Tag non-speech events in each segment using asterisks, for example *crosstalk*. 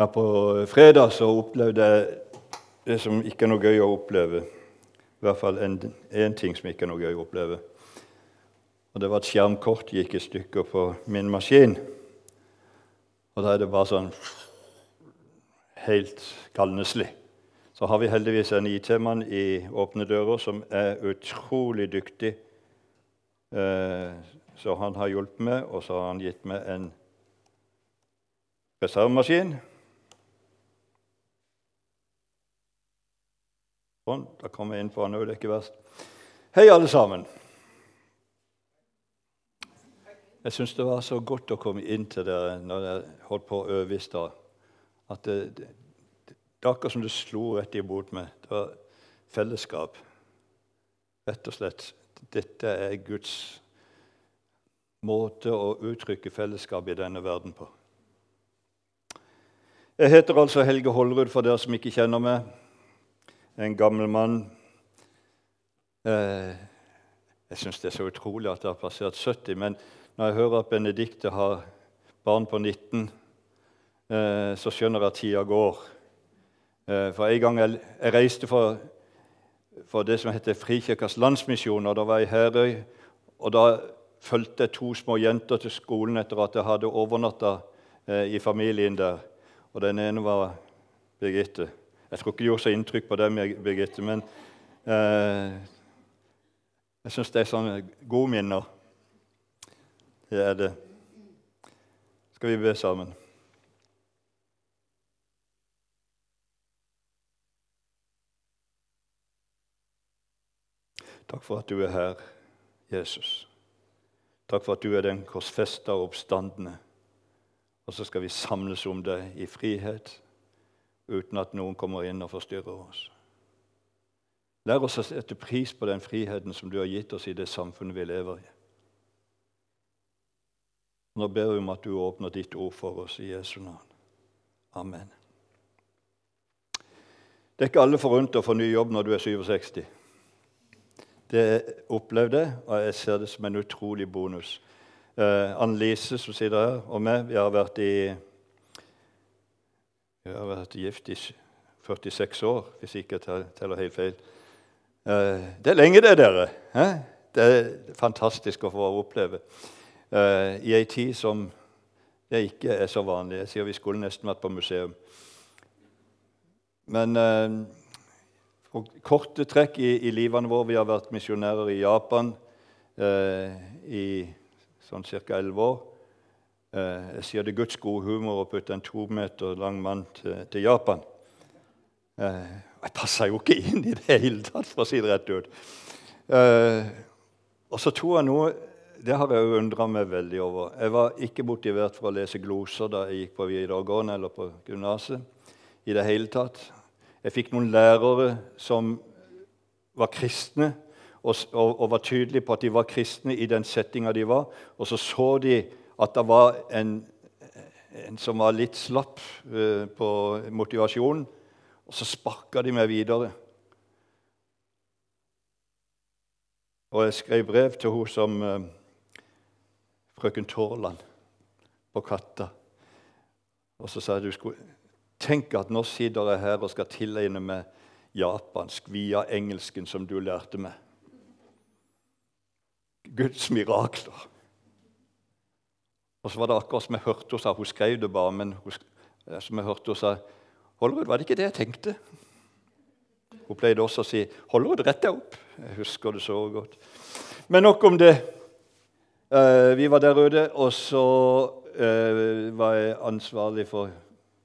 Ja, på fredag så opplevde jeg det som ikke er noe gøy å oppleve. I hvert fall én ting som ikke er noe gøy å oppleve. Og Det var at skjermkort gikk i stykker på min maskin. Og da er det bare sånn helt galneslig. Så har vi heldigvis en IT-mann i Åpne dører som er utrolig dyktig. Eh, så han har hjulpet meg, og så har han gitt meg en reservemaskin. Sånn, da kommer jeg inn på han òg, det er ikke verst. Hei, alle sammen. Jeg syns det var så godt å komme inn til dere når jeg holdt på å øve i stad. At det, det, det, er akkurat som det slo rett imot meg. Det var fellesskap. Rett og slett. Dette er Guds måte å uttrykke fellesskap i denne verden på. Jeg heter altså Helge Holrud, for dere som ikke kjenner meg. En gammel mann. Eh, jeg syns det er så utrolig at det har passert 70. men når jeg hører at Benedicte har barn på 19, eh, så skjønner jeg at tida går. Eh, for En gang jeg, jeg reiste for, for, det som heter Frikirkas landsmisjon, og da var jeg i Herøy. og Da fulgte jeg to små jenter til skolen etter at jeg hadde overnatta i familien der. Og Den ene var Birgitte. Jeg tror ikke det gjorde så inntrykk på deg, Birgitte, men eh, jeg syns det er sånne gode minner. Det er det. Skal vi be sammen? Takk for at du er her, Jesus. Takk for at du er den korsfesta og oppstandende. Og så skal vi samles om deg i frihet, uten at noen kommer inn og forstyrrer oss. Lær oss å sette pris på den friheten som du har gitt oss i det samfunnet vi lever i. Nå ber vi om at du åpner ditt ord for oss i Jesu navn. Amen. Det er ikke alle forunt å få ny jobb når du er 67. Det opplevde jeg, og jeg ser det som en utrolig bonus. Eh, Anne-Lise, som sitter her, og meg, vi har vært i vi har vært gift i 46 år, hvis ikke jeg teller helt feil. Eh, det er lenge, det, dere. Eh? Det er fantastisk å få oppleve uh, i ei tid som det ikke er så vanlig. Jeg sier vi skulle nesten vært på museum. Men uh, korte trekk i, i livene våre Vi har vært misjonærer i Japan i sånn ca. elleve år. Jeg sier det er Guds gode humor å putte en to meter lang mann til, til Japan. jeg passer jo ikke inn i det hele tatt, for å si det rett ut. og så tror jeg noe det har jeg undra meg veldig over. Jeg var ikke motivert for å lese gloser da jeg gikk på videregående eller på gymnaset. i det hele tatt. Jeg fikk noen lærere som var kristne, og, og, og var tydelige på at de var kristne i den settinga de var. Og så så de at det var en, en som var litt slapp uh, på motivasjonen, og så sparka de meg videre. Og jeg skrev brev til hun som uh, frøken Tårland på Katta. Og så sa jeg du skulle tenk at nå sitter jeg her og skal tilegne meg japansk via engelsken som du lærte meg. Guds mirakler. Og så var det akkurat som jeg hørte henne sa Hun skrev det bare, men hun, som jeg hørte henne sa Hollerud, var det ikke det jeg tenkte? Hun pleide også å si 'Hollerud, rett deg opp'. Jeg husker det så godt. Men nok om det. Uh, vi var der ute, og så uh, var jeg ansvarlig for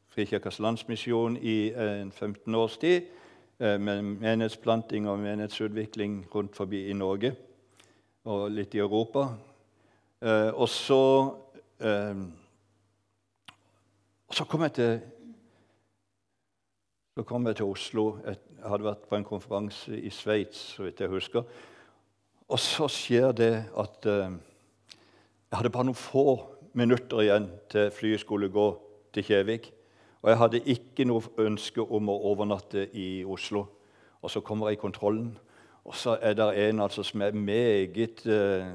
Frikirkas landsmisjon i en 15 års tid. med menighetsplanting og menighetsutvikling rundt forbi i Norge og litt i Europa. og så så kom jeg til så kom jeg til Oslo. Jeg hadde vært på en konferanse i Sveits, så vidt jeg husker. Og så skjer det at jeg hadde bare noen få minutter igjen til flyet skulle gå til Kjevik. Og jeg hadde ikke noe ønske om å overnatte i Oslo. Og så kommer jeg i kontrollen, og så er det en altså som er meget eh,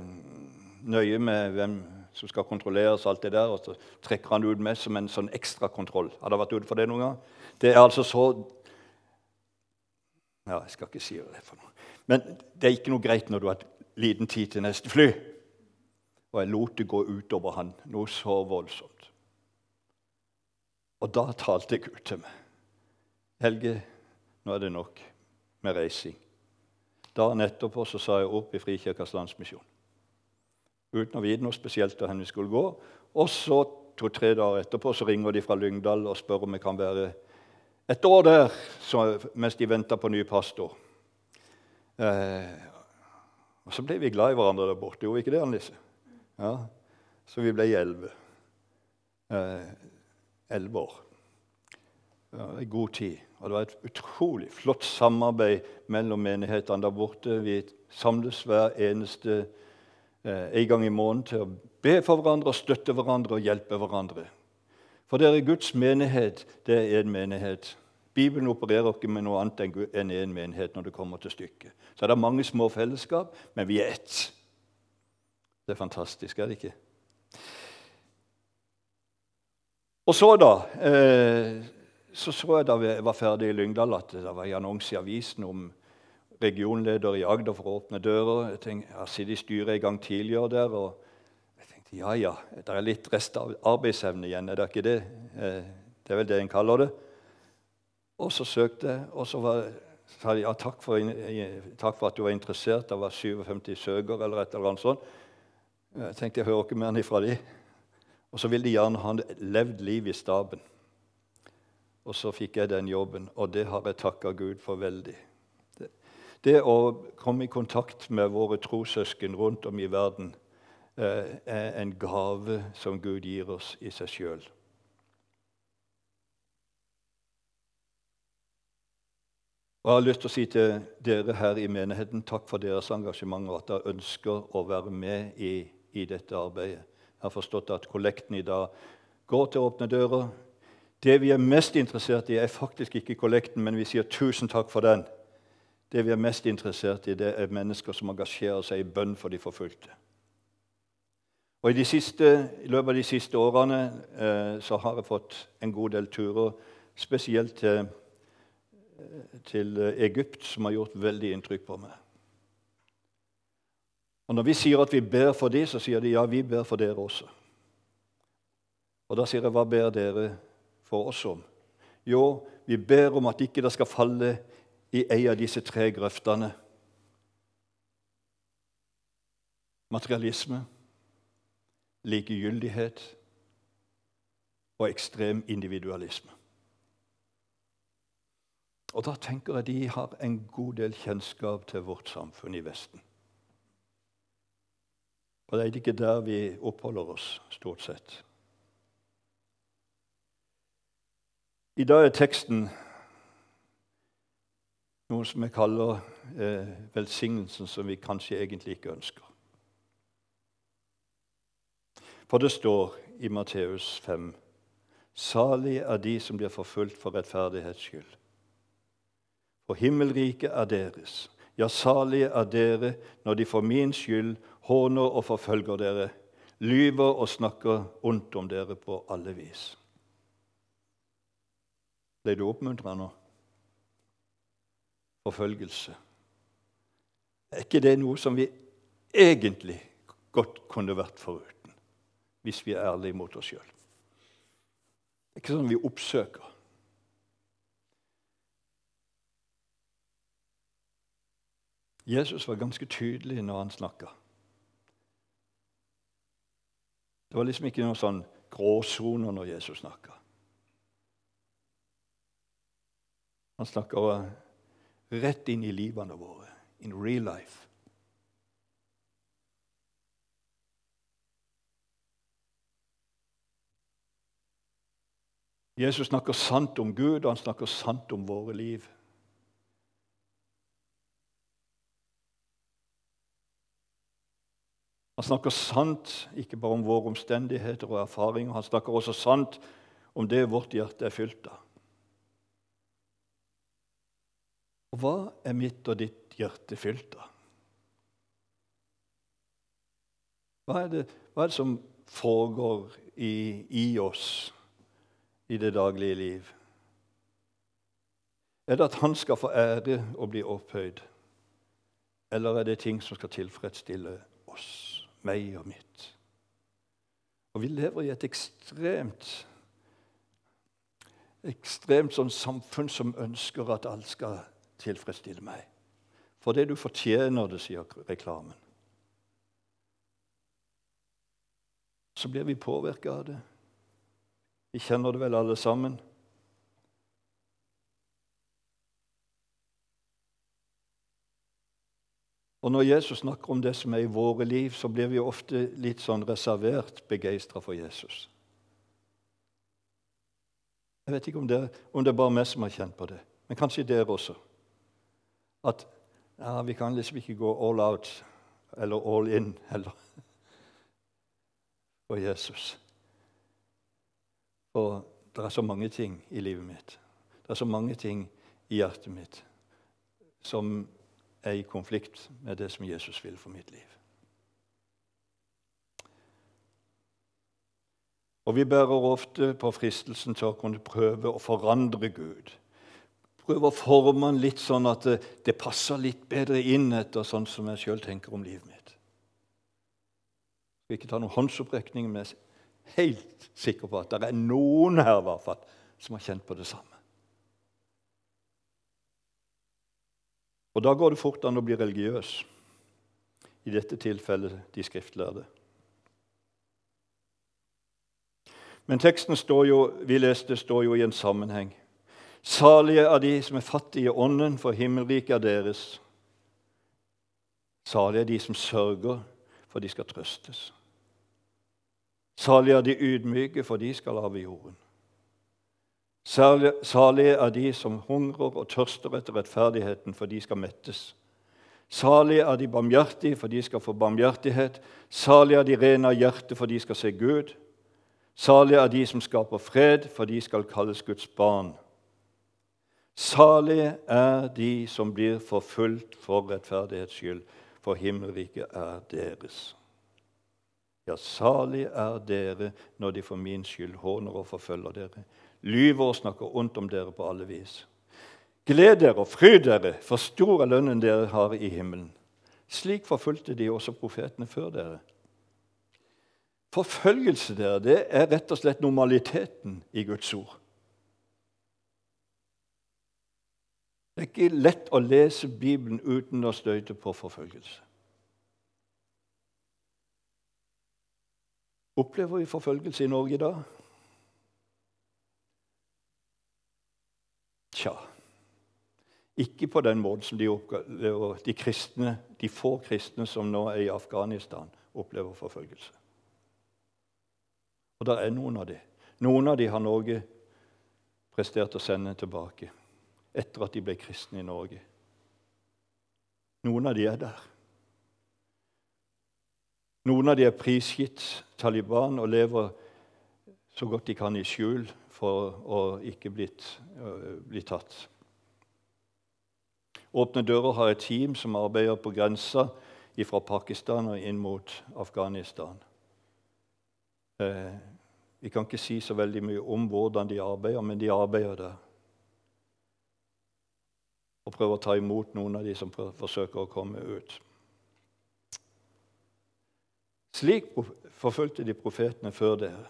nøye med hvem som skal kontrolleres. alt det der, Og så trekker han ut med som en sånn ekstrakontroll. Har dere vært ute for det noen gang? Det er altså så Ja, jeg skal ikke si det for noe. Men det er ikke noe greit når du har liten tid til neste fly. Og jeg lot det gå utover han, noe så voldsomt. Og da talte Gud til meg. Helge, nå er det nok med reising. Dagen etterpå så sa jeg opp i Frikirkas Landsmisjon. Uten å vite noe spesielt hvor vi skulle gå. Og så to-tre dager etterpå så ringer de fra Lyngdal og spør om vi kan være et år der så, mens de venter på ny pastor. Eh, og så ble vi glad i hverandre der borte. Gjorde vi ikke det, Annelise? Ja. Så vi ble elleve. Eh, elleve år. Ja, en god tid. Og det var et utrolig flott samarbeid mellom menighetene der borte. Vi samles hver eneste eh, en gang i måneden til å be for hverandre, og støtte hverandre og hjelpe hverandre. For det er Guds menighet, det er en menighet. Bibelen opererer ikke med noe annet enn én en menighet når det kommer til stykket. Så er det mange små fellesskap, men vi er ett. Det er fantastisk, er det ikke? Og så, da eh, så så jeg da vi var ferdig i Lyngdal, at det var en annonse i avisen om regionleder i Agder for å åpne dører. Jeg tenkte, jeg har sittet i styret en gang tidligere der. og jeg tenkte, Ja, ja, det er litt rest av arbeidsevne igjen. Er det ikke det? Eh, det er vel det en kaller det. Og så søkte jeg, og så var, sa de ja, takk for, takk for, at du var interessert. Det var 57 søkere eller et eller annet sånt. Jeg tenkte jeg hører ikke mer ifra de. Og så ville de gjerne ha levd liv i staben. Og så fikk jeg den jobben, og det har jeg takka Gud for veldig. Det, å komme i kontakt med våre trossøsken rundt om i verden eh, er en gave som Gud gir oss i seg sjøl. Jeg har lyst til å si til dere her i menigheten takk for deres engasjement og at dere ønsker å være med i, i dette arbeidet. Jeg har forstått at kollekten i dag går til å åpne dører, det vi er mest interessert i, er faktisk ikke kollekten, men vi sier tusen takk for den. Det vi er mest interessert i, det er mennesker som engasjerer seg i bønn for de forfulgte. Og i, siste, I løpet av de siste årene eh, så har jeg fått en god del turer, spesielt til, til Egypt, som har gjort veldig inntrykk på meg. Og Når vi sier at vi ber for dem, så sier de ja, vi ber for dere også. Og Da sier jeg hva ber dere for oss om? Jo, vi ber om at ikke det skal falle i ei av disse tre grøftene. Materialisme, likegyldighet og ekstrem individualisme. Og Da tenker jeg de har en god del kjennskap til vårt samfunn i Vesten. Og det er ikke der vi oppholder oss, stort sett. I dag er teksten noe som vi kaller eh, velsignelsen som vi kanskje egentlig ikke ønsker. For det står i Matteus 5.: Salig er de som blir forfulgt for rettferdighets skyld. For himmelriket er deres. Ja, salige er dere når de for min skyld håner og forfølger dere, lyver og snakker ondt om dere på alle vis. Ble du oppmuntra nå? Forfølgelse. Er ikke det noe som vi egentlig godt kunne vært foruten, hvis vi er ærlige mot oss sjøl? Det er ikke sånn vi oppsøker. Jesus var ganske tydelig når han snakka. Det var liksom ikke noen sånn gråsoner når Jesus snakka. Han snakker rett inn i livene våre. In real life. Jesus snakker sant om Gud, og han snakker sant om våre liv. Han snakker sant ikke bare om våre omstendigheter og erfaringer, han snakker også sant om det vårt hjerte er fylt av. Og hva er mitt og ditt hjerte fylt av? Hva er det, hva er det som foregår i, i oss i det daglige liv? Er det at han skal få ære og bli opphøyd? Eller er det ting som skal tilfredsstille oss, meg og mitt? Og vi lever i et ekstremt ekstremt sånn samfunn som ønsker at alt skal tilfredsstille meg. For det du fortjener det, sier reklamen. Så blir vi påvirka av det. Vi kjenner det vel alle sammen. Og Når Jesus snakker om det som er i våre liv, så blir vi ofte litt sånn reservert begeistra for Jesus. Jeg vet ikke om det, om det er bare meg som har kjent på det, men kanskje dere også. At ja, vi kan liksom ikke gå all out eller all in heller for Jesus. For det er så mange ting i livet mitt, det er så mange ting i hjertet mitt som er i konflikt med det som Jesus vil for mitt liv. Og vi bærer ofte på fristelsen til å kunne prøve å forandre Gud. Prøve å forme den litt sånn at det, passer litt bedre inn etter sånn som jeg sjøl tenker om livet mitt. Jeg skal ikke ta noen håndsopprekning, men jeg er helt sikker på at det er noen her i hvert fall, som har kjent på det samme. Og da går det fort an å bli religiøs. I dette tilfellet de skriftlærde. Men teksten står jo, vi leste står jo i en sammenheng. Salige er de som er fattige i ånden, for himmelriket er deres. Salige er de som sørger, for de skal trøstes. Salige er de ydmyke, for de skal arve jorden. Salige er de som hungrer og tørster etter rettferdigheten, for de skal mettes. Salige er de barmhjertige, for de skal få barmhjertighet. Salige er de rene av hjerte, for de skal se Gud. Salige er de som skaper fred, for de skal kalles Guds barn. Salige er de som blir forfulgt for rettferdighets skyld, for himmelriket er deres. Ja, salig er dere når de for min skyld håner og forfølger dere lyver og snakker ondt om dere på alle vis. Gled dere og fryd dere, for stor er lønnen dere har i himmelen. Slik forfulgte de også profetene før dere. Forfølgelse dere, det er rett og slett normaliteten i Guds ord. Det er ikke lett å lese Bibelen uten å støyte på forfølgelse. Opplever vi forfølgelse i Norge i dag? Tja Ikke på den måten som de, opplever, de, kristne, de få kristne som nå er i Afghanistan, opplever forfølgelse. Og det er noen av dem. Noen av dem har Norge prestert å sende tilbake etter at de ble kristne i Norge. Noen av de er der. Noen av de er prisgitt Taliban og lever så godt de kan i skjul for å ikke blitt, uh, bli tatt. Åpne dører har et team som arbeider på grensa fra Pakistan og inn mot Afghanistan. Eh, vi kan ikke si så veldig mye om hvordan de arbeider, men de arbeider der. Og prøver å ta imot noen av de som forsøker å komme ut. Slik forfulgte de profetene før dere.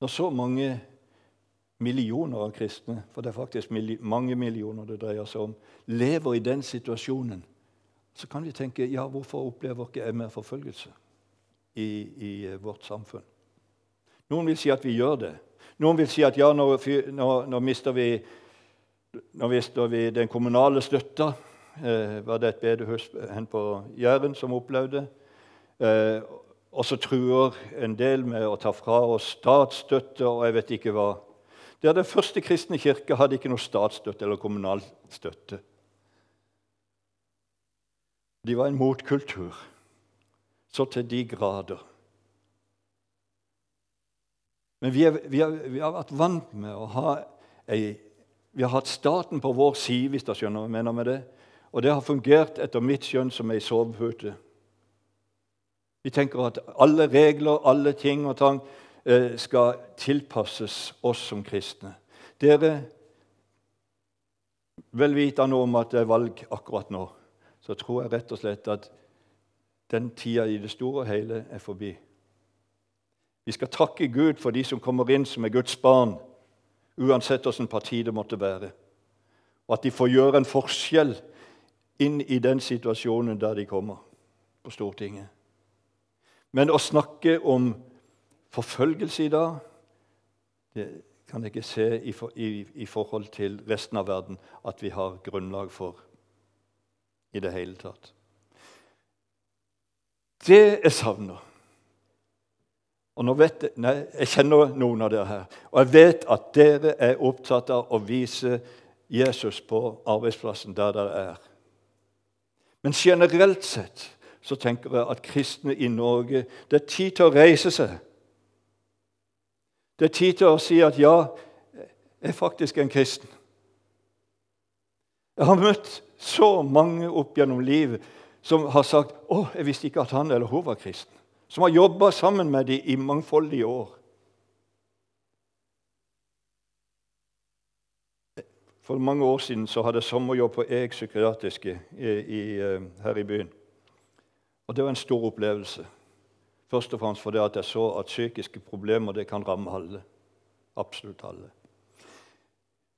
Når så mange millioner av kristne, for det er faktisk mange millioner det dreier seg om, lever i den situasjonen, så kan vi tenke ja, hvorfor opplever ikke jeg mer forfølgelse i, i, vårt samfunn? Noen vil si at vi gjør det. Noen vil si at ja, nå, nå, nå mister, vi, nå mister vi den kommunale støtta. Eh, var det et bedehus hen på Jæren som opplevde? Eh, og så truer en del med å ta fra oss statsstøtte og jeg vet ikke hva. Der Den første kristne kirke hadde ikke noe statsstøtte eller kommunal støtte. De var en motkultur så til de grader. Men vi, er, vi, er, vi har vært vant med å ha ei Vi har hatt staten på vår side, hvis dere skjønner hva jeg mener med det. Og det har fungert etter mitt skjønn som ei sovepute. Vi tenker at alle regler, alle ting og tang eh, skal tilpasses oss som kristne. Dere, vel vitende om at det er valg akkurat nå, så tror jeg rett og slett at den tida i det store og hele er forbi. Vi skal takke Gud for de som kommer inn som er Guds barn, uansett hvilket parti det måtte være. Og at de får gjøre en forskjell inn i den situasjonen der de kommer på Stortinget. Men å snakke om forfølgelse i dag, det kan jeg ikke se i, for, i, i forhold til resten av verden at vi har grunnlag for i det hele tatt. Det jeg savner og nå vet jeg, nei, jeg kjenner noen av dere her, og jeg vet at dere er opptatt av å vise Jesus på arbeidsplassen der dere er. Men generelt sett så tenker jeg at kristne i Norge Det er tid til å reise seg. Det er tid til å si at ja, jeg er faktisk en kristen. Jeg har møtt så mange opp gjennom livet som har sagt 'Å, jeg visste ikke at han eller hun var kristen'. Som har jobba sammen med dem i mangfoldige år. For mange år siden så hadde jeg sommerjobb på EG psykiatriske i, i, eh, her i byen. Og Det var en stor opplevelse. Først og fremst fordi at jeg så at psykiske problemer det kan ramme alle. Absolutt alle.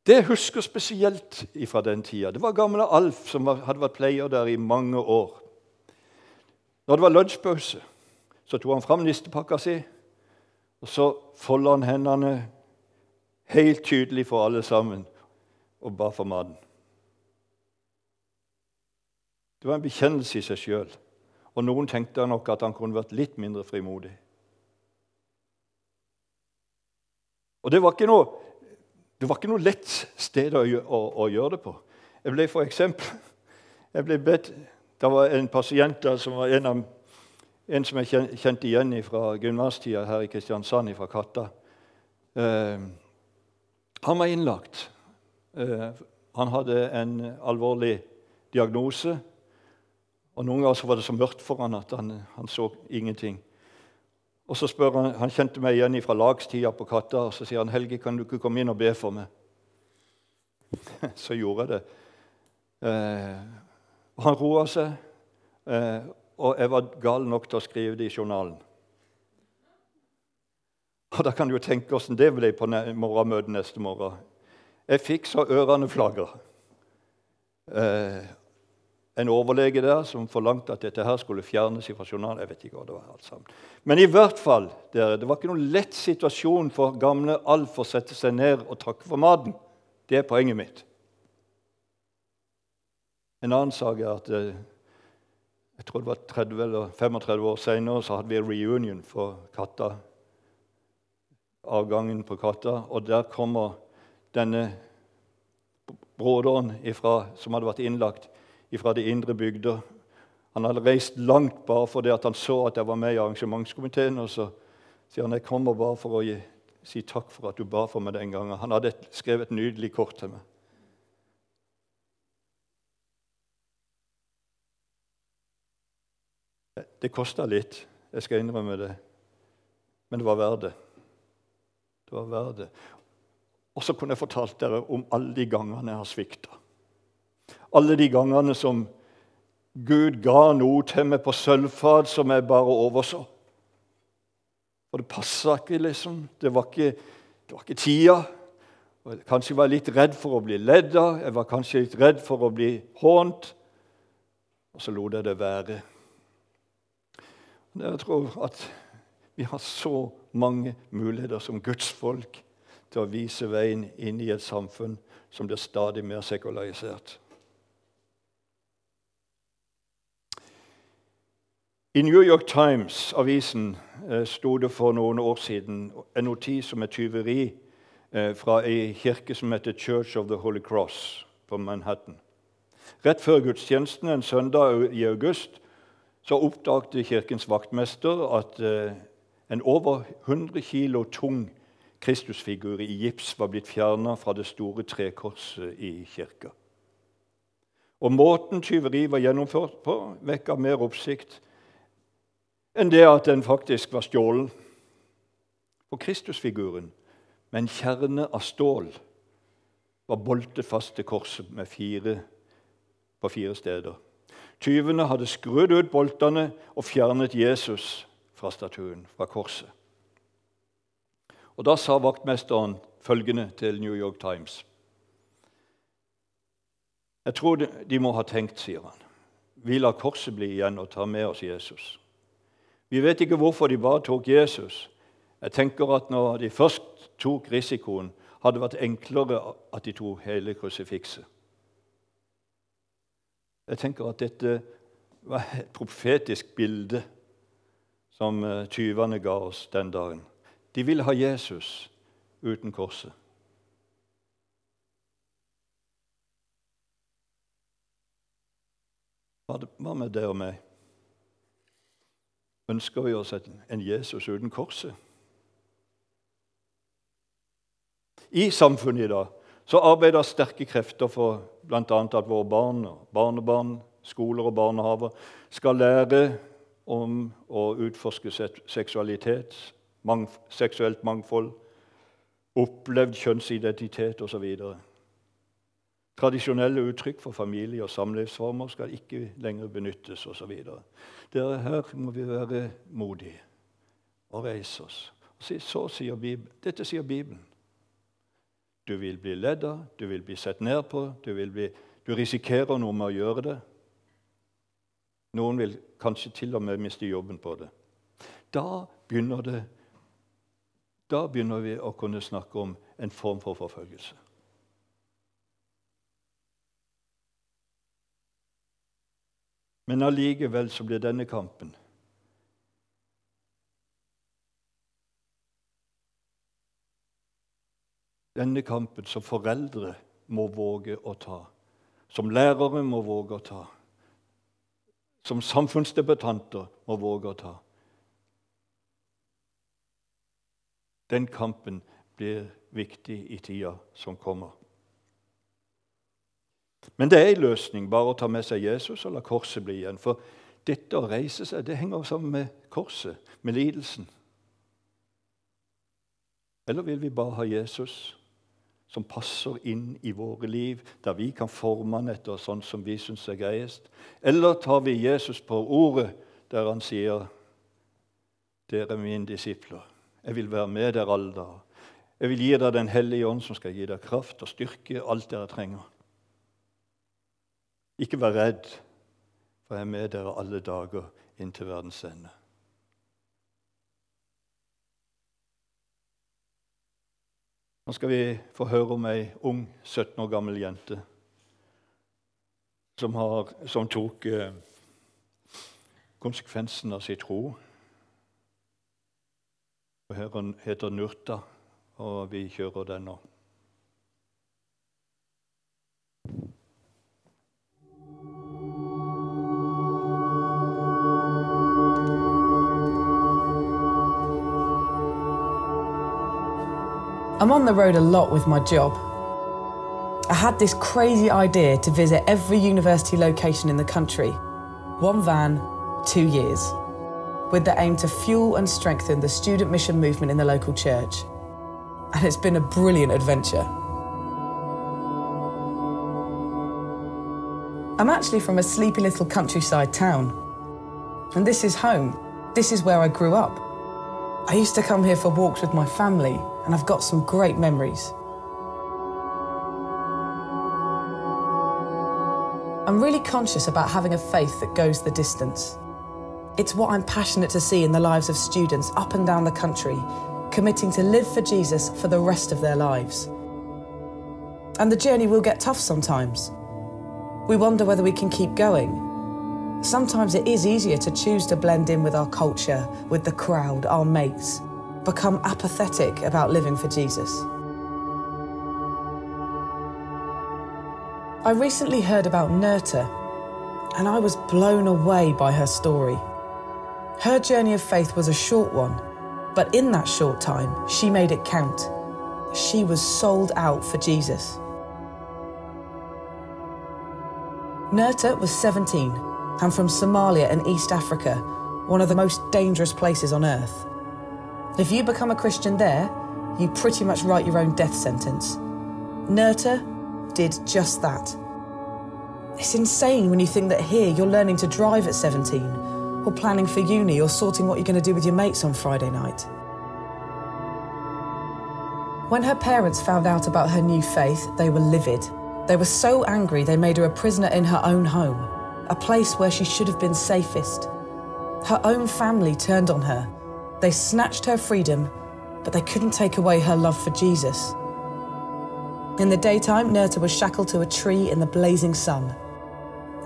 Det jeg husker spesielt fra den tida, det var gamle Alf, som hadde vært pleier der i mange år. Når det var lunsjpause, så tok han fram nistepakka si, og så folda han hendene helt tydelig for alle sammen og ba for maten. Det var en bekjennelse i seg sjøl. Og noen tenkte nok at han kunne vært litt mindre frimodig. Og det var ikke noe, var ikke noe lett sted å, å, å, gjøre det på. Jeg ble for eksempel, jeg ble bedt, Det var en pasient der som var en, av, en som jeg kjente igjen fra gymnastida her i Kristiansand, fra Katta. Eh, han var innlagt. Eh, han hadde en alvorlig diagnose og Noen ganger var det så mørkt for han at han, han så ingenting. Og så spør Han han kjente meg igjen fra lagstida på Katta, og så sier han, 'Helge, kan du ikke komme inn og be for meg?' *laughs* Så gjorde jeg det. Eh, han roa seg, eh, og jeg var gal nok til å skrive det i journalen. Og Da kan du jo tenke åssen det ble på morgenmøtet neste morgen. Jeg fikk så ørene flagger. Eh, en overlege der som forlangte at dette her skulle fjernes fra journalen. Jeg vet ikke hva det var alt sammen. Men i hvert fall, dere, det var ikke noen lett situasjon for gamle Alf å sette seg ned og takke for maten. Det er poenget mitt. En annen sak er at eh, jeg tror det var 30 eller 35 år senere så hadde vi en reunion for Katta. Avgangen på Katta. Og der kommer denne broderen ifra, som hadde vært innlagt fra de indre bygder. Han hadde reist langt bare fordi han så at jeg var med i arrangementskomiteen. Og så sier han jeg kommer bare for å gi, si takk for at du ba for meg den gangen. Han hadde skrevet et nydelig kort til meg. Det kosta litt, jeg skal innrømme det, men det var verdt det. Det var verdt det. Og så kunne jeg fortalt dere om alle de gangene jeg har svikta. Alle de gangene som Gud ga noe til meg på sølvfat som jeg bare overså. Og det passa ikke, liksom. Det var ikke, det var ikke tida. Kanskje var jeg litt redd for å bli ledd av, jeg var kanskje litt redd for å bli hånt. Og så lot jeg det være. Jeg tror at vi har så mange muligheter som Guds folk til å vise veien inn i et samfunn som blir stadig mer sekularisert. I New York Times-avisen eh, sto det for noen år siden en notis om et tyveri eh, fra ei kirke som heter Church of the Holy Cross på Manhattan. Rett før gudstjenesten en søndag i august så oppdagte kirkens vaktmester at eh, en over 100 kilo tung Kristusfigur i gips var blitt fjerna fra det store trekorset i kirka. Og måten tyveri var gjennomført på, vekka mer oppsikt enn det at den faktisk var stjålen. Og Kristusfiguren, med en kjerne av stål, var boltet fast til korset fire, på fire steder. Tyvene hadde skrudd ut boltene og fjernet Jesus fra statuen, fra korset. Og Da sa vaktmesteren følgende til New York Times. Jeg tror de må ha tenkt, sier han. Vi lar korset bli igjen og tar med oss Jesus. Vi vet ikke hvorfor de bare tok Jesus. Jeg tenker at når de først tok risikoen, hadde det vært enklere at de tok hele krusifikset. Jeg tenker at dette var et profetisk bilde som eh, tyvene ga oss den dagen. De ville ha Jesus uten korset. Hva med deg og meg? Ønsker vi oss en Jesus uten korset? I samfunnet i dag så arbeider sterke krefter for bl.a. at våre barn, barnebarn, skoler og barnehaver skal lære om å utforske seksualitet, seksuelt mangfold, opplevd kjønnsidentitet osv. Tradisjonelle uttrykk for familie- og samlivsformer skal ikke lenger benyttes osv. Her må vi være modige og reise oss. Så sier Bibelen. Dette sier Bibelen. Du vil bli ledd av, du vil bli sett ned på, du, bli, du risikerer noe med å gjøre det. Noen vil kanskje til og med miste jobben på det. Da begynner, det, da begynner vi å kunne snakke om en form for forfølgelse. Men allikevel så blir denne kampen Denne kampen som foreldre må våge å ta, som lærere må våge å ta, som samfunnsdebattanter må våge å ta. Den kampen blir viktig i tida som kommer. Men det er en løsning bare å ta med seg Jesus og la korset bli igjen. For dette å reise seg det henger sammen med korset, med lidelsen. Eller vil vi bare ha Jesus som passer inn i våre liv, der vi kan forme han etter sånn som vi syns er greiest? Eller tar vi Jesus på ordet, der han sier, 'Dere er mine disipler. Jeg vil være med dere alle dager.' 'Jeg vil gi dere Den hellige ånd, som skal gi dere kraft og styrke, alt dere trenger.' Ikke vær redd, for jeg er med dere alle dager inntil verdens ende. Nå skal vi få høre om ei ung, 17 år gammel jente som, har, som tok eh, konsekvensen av sin tro. Hun heter Nurta, og vi kjører den nå. I'm on the road a lot with my job. I had this crazy idea to visit every university location in the country. One van, two years. With the aim to fuel and strengthen the student mission movement in the local church. And it's been a brilliant adventure. I'm actually from a sleepy little countryside town. And this is home. This is where I grew up. I used to come here for walks with my family and I've got some great memories. I'm really conscious about having a faith that goes the distance. It's what I'm passionate to see in the lives of students up and down the country, committing to live for Jesus for the rest of their lives. And the journey will get tough sometimes. We wonder whether we can keep going. Sometimes it is easier to choose to blend in with our culture, with the crowd, our mates become apathetic about living for Jesus. I recently heard about Nerta, and I was blown away by her story. Her journey of faith was a short one, but in that short time, she made it count. She was sold out for Jesus. Nerta was 17 and from Somalia in East Africa, one of the most dangerous places on earth. If you become a Christian there, you pretty much write your own death sentence. Nerta did just that. It's insane when you think that here you're learning to drive at 17, or planning for uni, or sorting what you're going to do with your mates on Friday night. When her parents found out about her new faith, they were livid. They were so angry they made her a prisoner in her own home, a place where she should have been safest. Her own family turned on her. They snatched her freedom, but they couldn't take away her love for Jesus. In the daytime, Nerta was shackled to a tree in the blazing sun.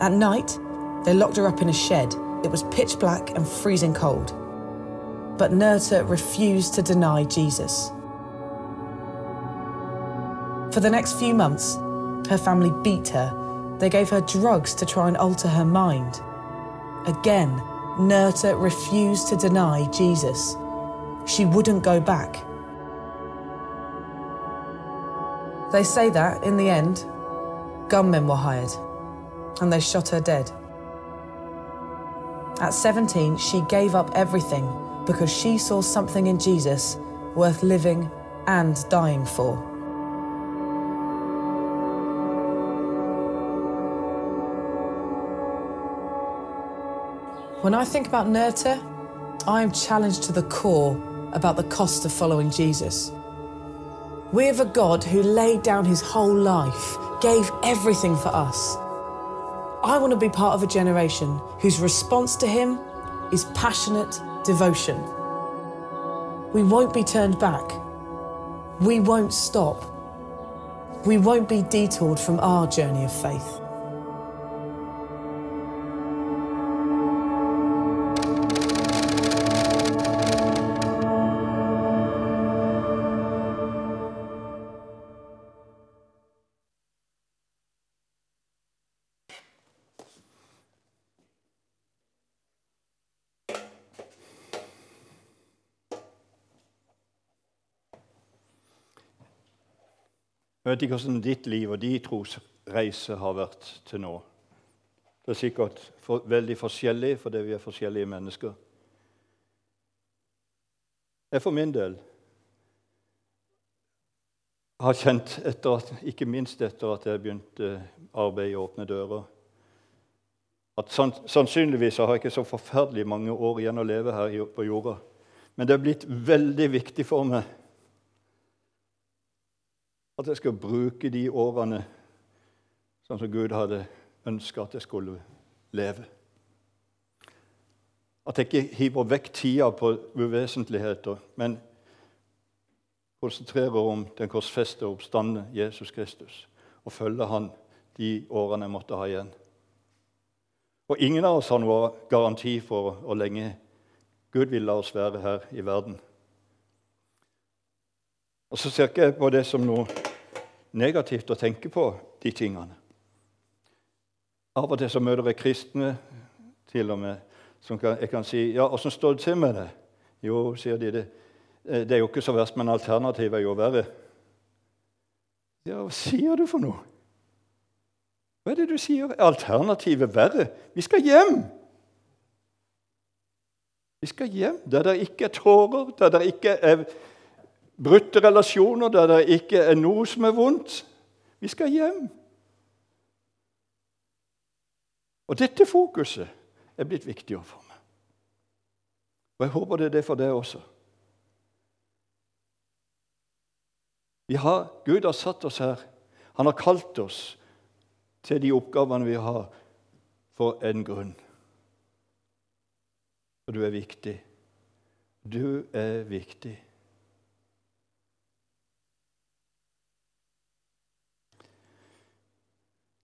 At night, they locked her up in a shed. It was pitch black and freezing cold. But Nerta refused to deny Jesus. For the next few months, her family beat her. They gave her drugs to try and alter her mind. Again, Nerta refused to deny Jesus. She wouldn't go back. They say that, in the end, gunmen were hired and they shot her dead. At 17, she gave up everything because she saw something in Jesus worth living and dying for. When I think about Nerta, I am challenged to the core about the cost of following Jesus. We have a God who laid down his whole life, gave everything for us. I want to be part of a generation whose response to him is passionate devotion. We won't be turned back. We won't stop. We won't be detoured from our journey of faith. Jeg vet ikke hvordan ditt liv og din trosreise har vært til nå. Det er sikkert for, veldig forskjellig fordi vi er forskjellige mennesker. Jeg for min del har kjent, etter at, ikke minst etter at jeg begynte arbeidet i Åpne dører, at sannsynligvis har jeg ikke så forferdelig mange år igjen å leve her på jorda. Men det er blitt veldig viktig for meg at jeg skal bruke de årene sånn som Gud hadde ønska at jeg skulle leve. At jeg ikke hiver vekk tida på uvesentligheter, men konsentrerer om den korsfeste og oppstandende Jesus Kristus og følger han de årene jeg måtte ha igjen. Og ingen av oss har noe garanti for hvor lenge Gud vil la oss være her i verden. Og så ser ikke jeg på det som noe negativt å tenke på de tingene. Av og til så møter jeg kristne til og med, som kan, jeg kan si ja, 'Åssen står det til med det?' Jo, sier de det. Eh, det er jo ikke så verst, men alternativet er jo verre. Ja, hva sier du for noe? Hva er det du sier? Alternativet verre? Vi skal hjem! Vi skal hjem der det ikke er tårer, der det ikke er brutte relasjoner der det ikke er noe som er vondt. Vi skal hjem. Og dette fokuset er blitt viktigere for meg. Og jeg håper det er det for deg også. Vi har, Gud har satt oss her. Han har kalt oss til de oppgavene vi har, for en grunn. Og du er viktig. Du er viktig.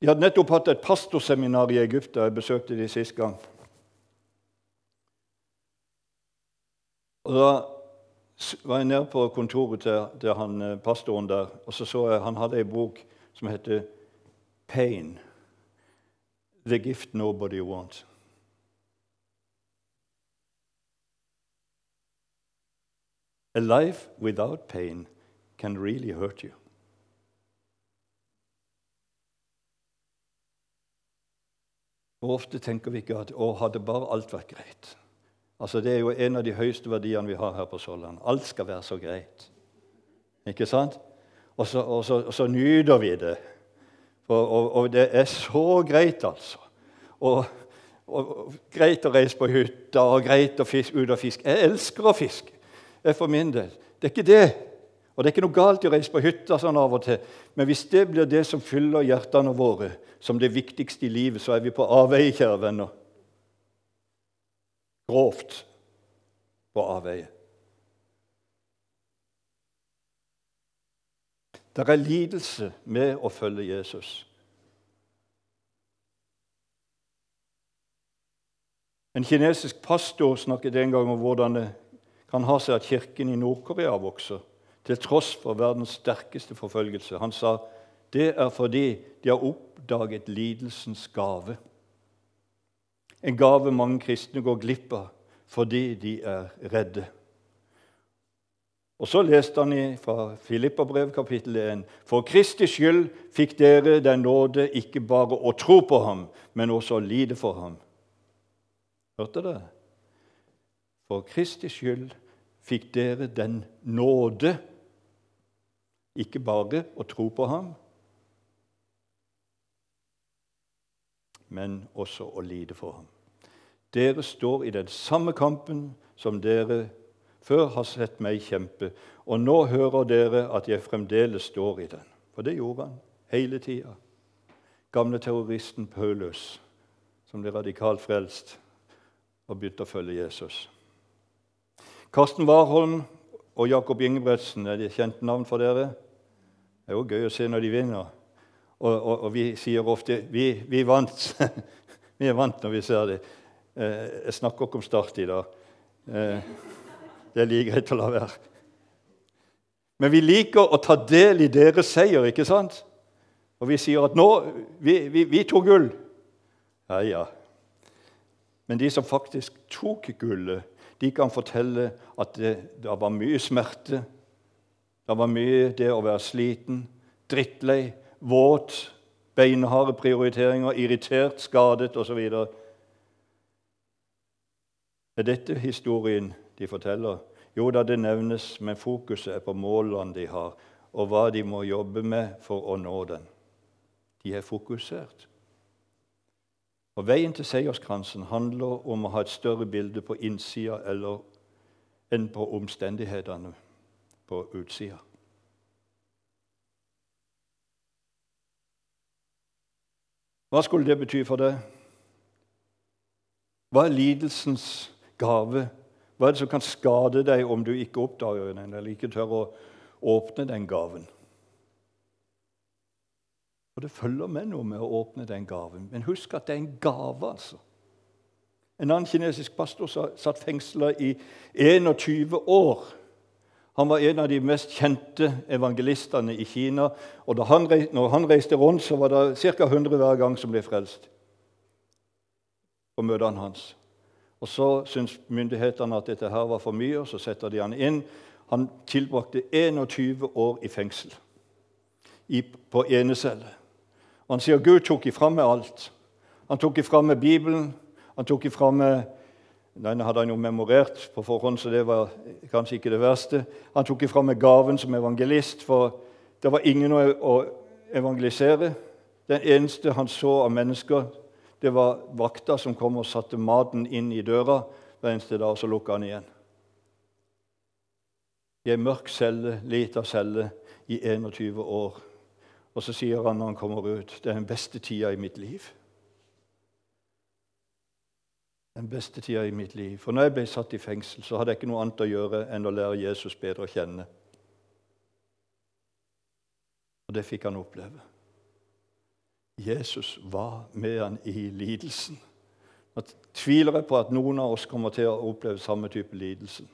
De hadde nettopp hatt et pastorseminar i Egypt. Jeg besøkte de sist gang. Og Da var jeg nede på kontoret til, til han, eh, pastoren der, og så så jeg han hadde ei bok som heter 'Pain'. The gift nobody wants. A life without pain can really hurt you. Hvor ofte tenker vi ikke at 'å, hadde bare alt vært greit'? Altså, Det er jo en av de høyeste verdiene vi har her på Sørlandet. Alt skal være så greit. Ikke sant? Og så, og så, og så nyter vi det. For, og, og, det er så greit, altså. Og, greit å reise på hytta og greit å fiske ut og fiske. Jeg elsker å fiske, for min del. Det er ikke det. Og det er ikke noe galt i å reise på hytta sånn av og til, men hvis det blir det som fyller hjertene våre som det viktigste i livet, så er vi på avveie, kjære venner grovt på avveie. Det er lidelse med å følge Jesus. En kinesisk pastor snakket en gang om hvordan det kan ha seg at kirken i Nord-Korea vokser, til tross for verdens sterkeste forfølgelse. Han sa det er fordi de har oppdaget lidelsens gave. En gave mange kristne går glipp av fordi de er redde. Og Så leste han fra Filippabrev kapittel 1.: For Kristi skyld fikk dere den nåde ikke bare å tro på ham, men også å lide for ham. Hørte dere? For Kristi skyld fikk dere den nåde, ikke bare å tro på ham, men også å lide for ham. Dere står i den samme kampen som dere før har sett meg kjempe, og nå hører dere at jeg fremdeles står i den. For det gjorde han hele tida. Gamle terroristen Paulus, som ble radikalt frelst og begynte å følge Jesus. Karsten Warholm og Jakob Ingebretsen er de kjente navn for dere. Det er jo gøy å se når de vinner. Og, og, og vi sier ofte vi, vi vant. *laughs* vi er vant når vi ser det. Eh, jeg snakker ikke om Start i dag. Eh, det er like greit å la være. Men vi liker å ta del i deres seier, ikke sant? Og vi sier at nå Vi, vi, vi tok gull. Ja, ja. Men de som faktisk tok gullet, de kan fortelle at det, det var mye smerte. Det var mye det å være sliten, drittlei, våt, beinharde prioriteringer, irritert, skadet osv. Er dette historien de forteller? Jo da, det nevnes, men fokuset er på målene de har, og hva de må jobbe med for å nå den. De er fokusert. Og Veien til seierskransen handler om å ha et større bilde på innsida enn på omstendighetene på utsida. Hva skulle det bety for deg? Hva er lidelsens gave? Hva er det som kan skade deg om du ikke oppdager den eller ikke tør å åpne den gaven? Og Det følger med noe med å åpne den gaven. Men husk at det er en gave. altså. En annen kinesisk pastor satt fengsla i 21 år. Han var en av de mest kjente evangelistene i Kina. og han, når han reiste rundt, så var det ca. 100 hver gang som ble frelst på møtene hans. Og Så syntes myndighetene at dette her var for mye, og så setter de han inn. Han tilbrakte 21 år i fengsel i, på enecelle. Og han sier Gud tok ifra meg alt. Han tok ifra meg Bibelen, han tok ifra meg denne hadde han jo memorert på forhånd, så det var kanskje ikke det verste. Han tok ifra meg gaven som evangelist, for det var ingen å evangelisere. Den eneste han så av mennesker, det var vakta som kom og satte maten inn i døra hver eneste dag, og så lukka han igjen. I ei mørk celle, lita celle, i 21 år. Og så sier han når han kommer ut, det er den beste tida i mitt liv den beste tida i mitt liv. For når jeg ble satt i fengsel, så hadde jeg ikke noe annet å gjøre enn å lære Jesus bedre å kjenne. Og det fikk han oppleve. Jesus var med han i lidelsen. Nå tviler jeg på at noen av oss kommer til å oppleve samme type lidelse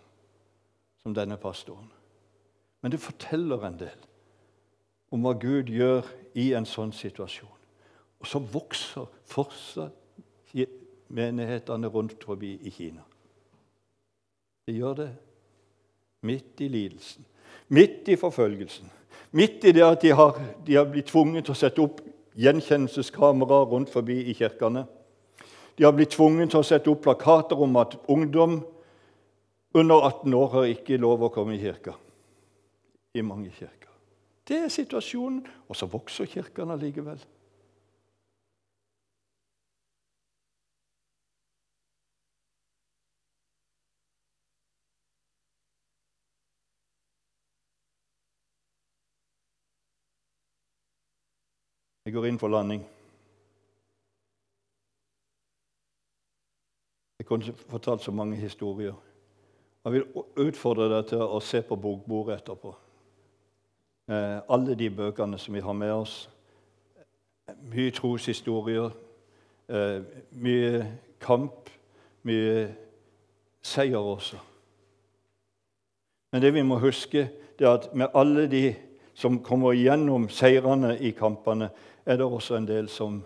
som denne pastoren. Men det forteller en del om hva Gud gjør i en sånn situasjon. Og så vokser fortsatt menighetene rundt forbi i Kina. Det gjør det. Midt i lidelsen, midt i forfølgelsen, midt i det at de har, de har blitt tvunget til å sette opp gjenkjennelseskameraer rundt forbi i kirkene. De har blitt tvunget til å sette opp plakater om at ungdom under 18 år har ikke lov å komme i kirka. I mange kirker. Det er situasjonen. Og så vokser kirkene likevel. Jeg går inn for landing. Jeg kunne fortalt så mange historier. Jeg vil utfordre deg til å se på bokbordet etterpå. Eh, alle de bøkene som vi har med oss. Mye troshistorier, eh, mye kamp, mye seier også. Men det vi må huske, det er at med alle de som kommer gjennom seirene i kampene, er det også en del som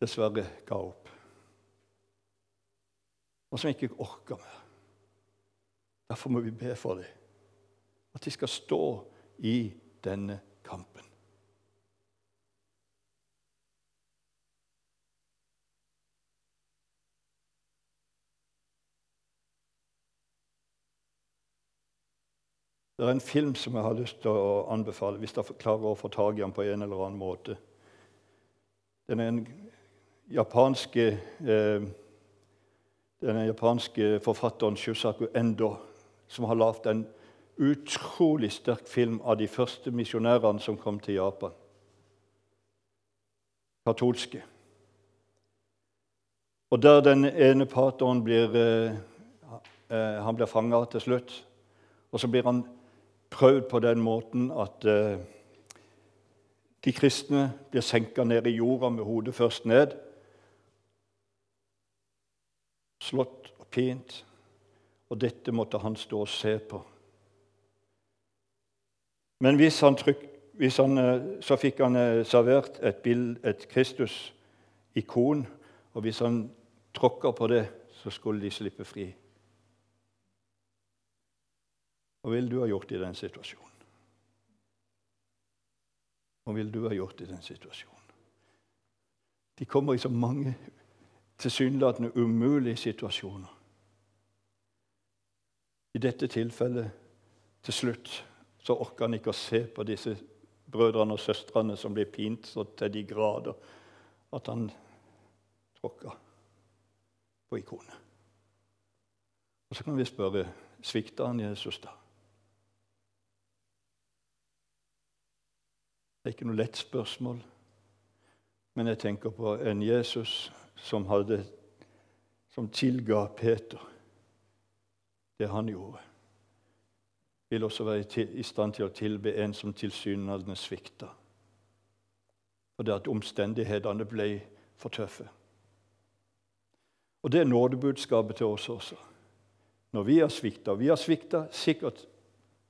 dessverre ga opp. Og som ikke orker mer. Derfor må vi be for dem. At de skal stå i denne kampen. Det er en film som jeg har lyst til å anbefale, hvis dere klarer å få tak i den på en eller annen måte. Den er en japanske, eh, den japanske forfatteren Shusaku Endo som har lagd en utrolig sterk film av de første misjonærene som kom til Japan. Katolske. Og der den ene pateren blir, eh, eh blir fanga til slutt. Og så blir han prøvd på den måten at eh, de kristne blir senka ned i jorda med hodet først ned. Slått og pint. Og dette måtte han stå og se på. Men hvis han, tryk, hvis han eh, så fikk han eh, servert et, bild, et Kristus-ikon, og hvis han tråkka på det, så skulle de slippe fri. Hva ville du ha gjort i den situasjonen? Hva ville du ha gjort i den situasjonen? De kommer i så mange tilsynelatende umulige situasjoner. I dette tilfellet, til slutt, så orker han ikke å se på disse brødrene og søstrene som blir pint så til de grader at han tråkker på ikonet. Og Så kan vi spørre svikta han Jesus da? Det er ikke noe lett spørsmål. Men jeg tenker på en Jesus som, hadde, som tilga Peter det han gjorde. Vil også være i stand til å tilbe en som tilsynelatende svikta. Fordi at omstendighetene ble for tøffe. Og Det er nådebudskapet til oss også. Når vi har svikta. Vi har svikta sikkert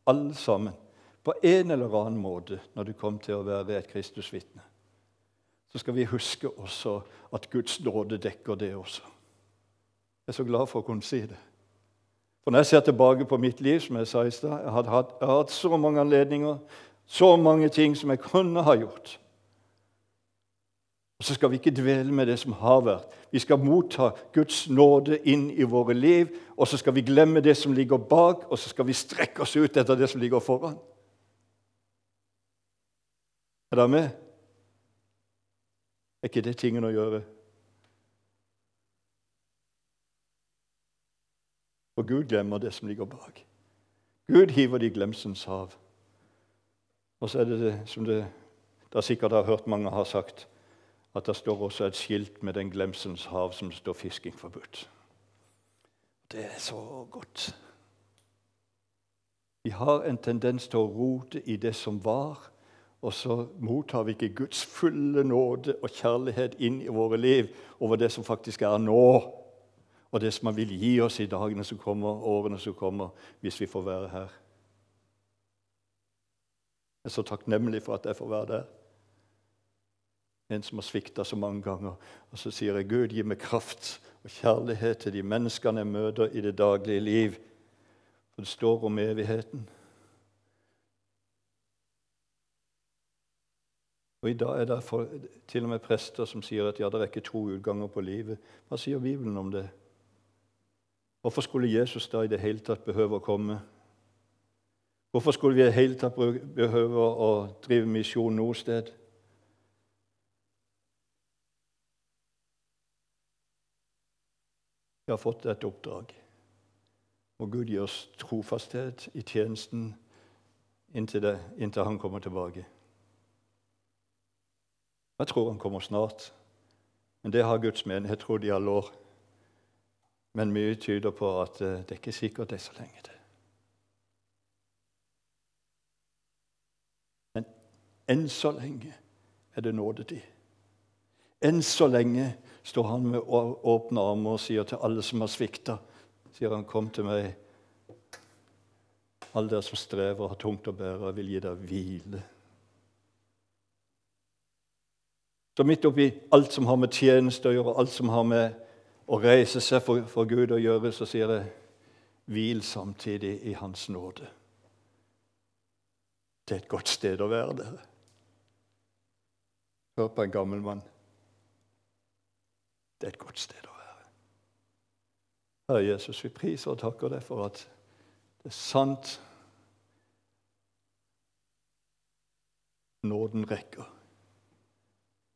alle sammen på en eller annen måte når du kom til å være et Kristusvitne, så skal vi huske også at Guds nåde dekker det også. Jeg er så glad for å kunne si det. For Når jeg ser tilbake på mitt liv, som jeg sa i stad, jeg, har hatt så mange anledninger, så mange ting som jeg kunne ha gjort. Og Så skal vi ikke dvele med det som har vært. Vi skal motta Guds nåde inn i våre liv, og så skal vi glemme det som ligger bak, og så skal vi strekke oss ut etter det som ligger foran. Er dere med? Er ikke det tingen å gjøre? For Gud glemmer det som ligger bak. Gud hiver det i glemselens hav. Og så er det det som det, det sikkert har hørt mange har sagt, at det står også et skilt med den glemsens hav som står 'fisking forbudt'. Det er så godt. Vi har en tendens til å rote i det som var, og så mottar vi ikke Guds fulle nåde og kjærlighet inn i våre liv over det som faktisk er nå, og det som Han vil gi oss i dagene som kommer, årene som kommer, hvis vi får være her. Jeg er så takknemlig for at jeg får være der. En som har svikta så mange ganger. Og så sier jeg, Gud, gi meg kraft og kjærlighet til de menneskene jeg møter i det daglige liv. For det står om evigheten. Og I dag er det for, til og med prester som sier at ja, det er ikke to utganger på livet. Hva sier Bibelen om det? Hvorfor skulle Jesus da i det hele tatt behøve å komme? Hvorfor skulle vi i det hele tatt behøve å drive misjon noe sted? Vi har fått et oppdrag. Og Gud gir oss trofasthet i tjenesten inntil, det, inntil han kommer tilbake. Jeg tror han kommer snart. Men det har Guds menighet trodd i alle år. Men mye tyder på at eh, det er ikke sikkert det er så lenge til. Men enn så lenge er det nådetid. Enn så lenge står han med åpne armer og sier til alle som har svikta, sier han, kom til meg, alle dere som strever og har tungt å bære, jeg vil gi deg hvile. Så midt oppi alt som har med tjeneste å gjøre, alt som har med å reise seg for, for Gud å gjøre, så sier det hvil samtidig i Hans nåde. Det er et godt sted å være, dere. Hør på en gammel mann. Det er et godt sted å være. Herre Jesus, vi priser og takker deg for at det er sant nåden rekker.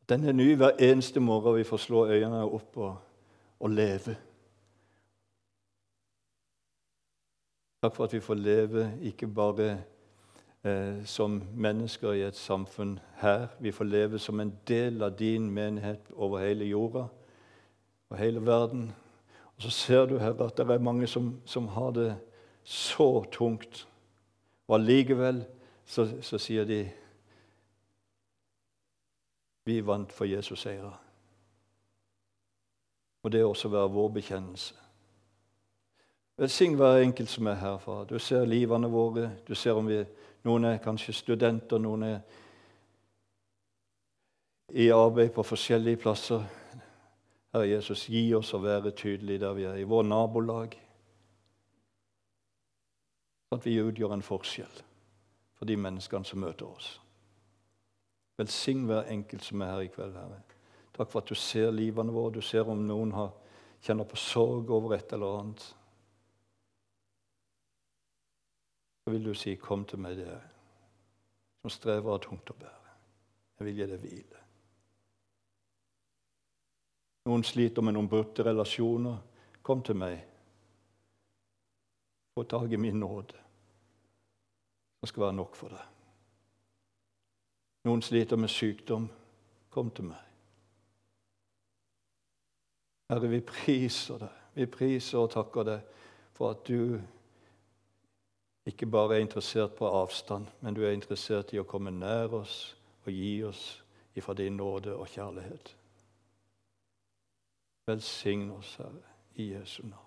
Den er ny hver eneste morgen vi får slå øynene opp og, og leve. Takk for at vi får leve ikke bare eh, som mennesker i et samfunn her. Vi får leve som en del av din menighet over hele jorda og hele verden. Og Så ser du her at det er mange som, som har det så tungt. Og allikevel så, så sier de vi vant for Jesus seire. Og det også være vår bekjennelse. Velsign hver enkelt som er her, far. Du ser livene våre. Du ser om vi, noen er kanskje studenter, noen er i arbeid på forskjellige plasser. Herre Jesus, gi oss å være tydelige der vi er, i vår nabolag. At vi utgjør en forskjell for de menneskene som møter oss. Velsign hver enkelt som er her i kveld, Herre. Takk for at du ser livene våre. Du ser om noen har, kjenner på sorg over et eller annet. Så vil du si, 'Kom til meg, dere som strever av tungt å bære. Jeg vil gi deg hvile.' Noen sliter med noen brutte relasjoner. Kom til meg. Få tak i min nåde. Det skal være nok for deg. Noen sliter med sykdom. Kom til meg. Herre, vi priser deg. Vi priser og takker deg for at du ikke bare er interessert på avstand, men du er interessert i å komme nær oss og gi oss ifra din nåde og kjærlighet. Velsign oss, Herre, i Jesu navn.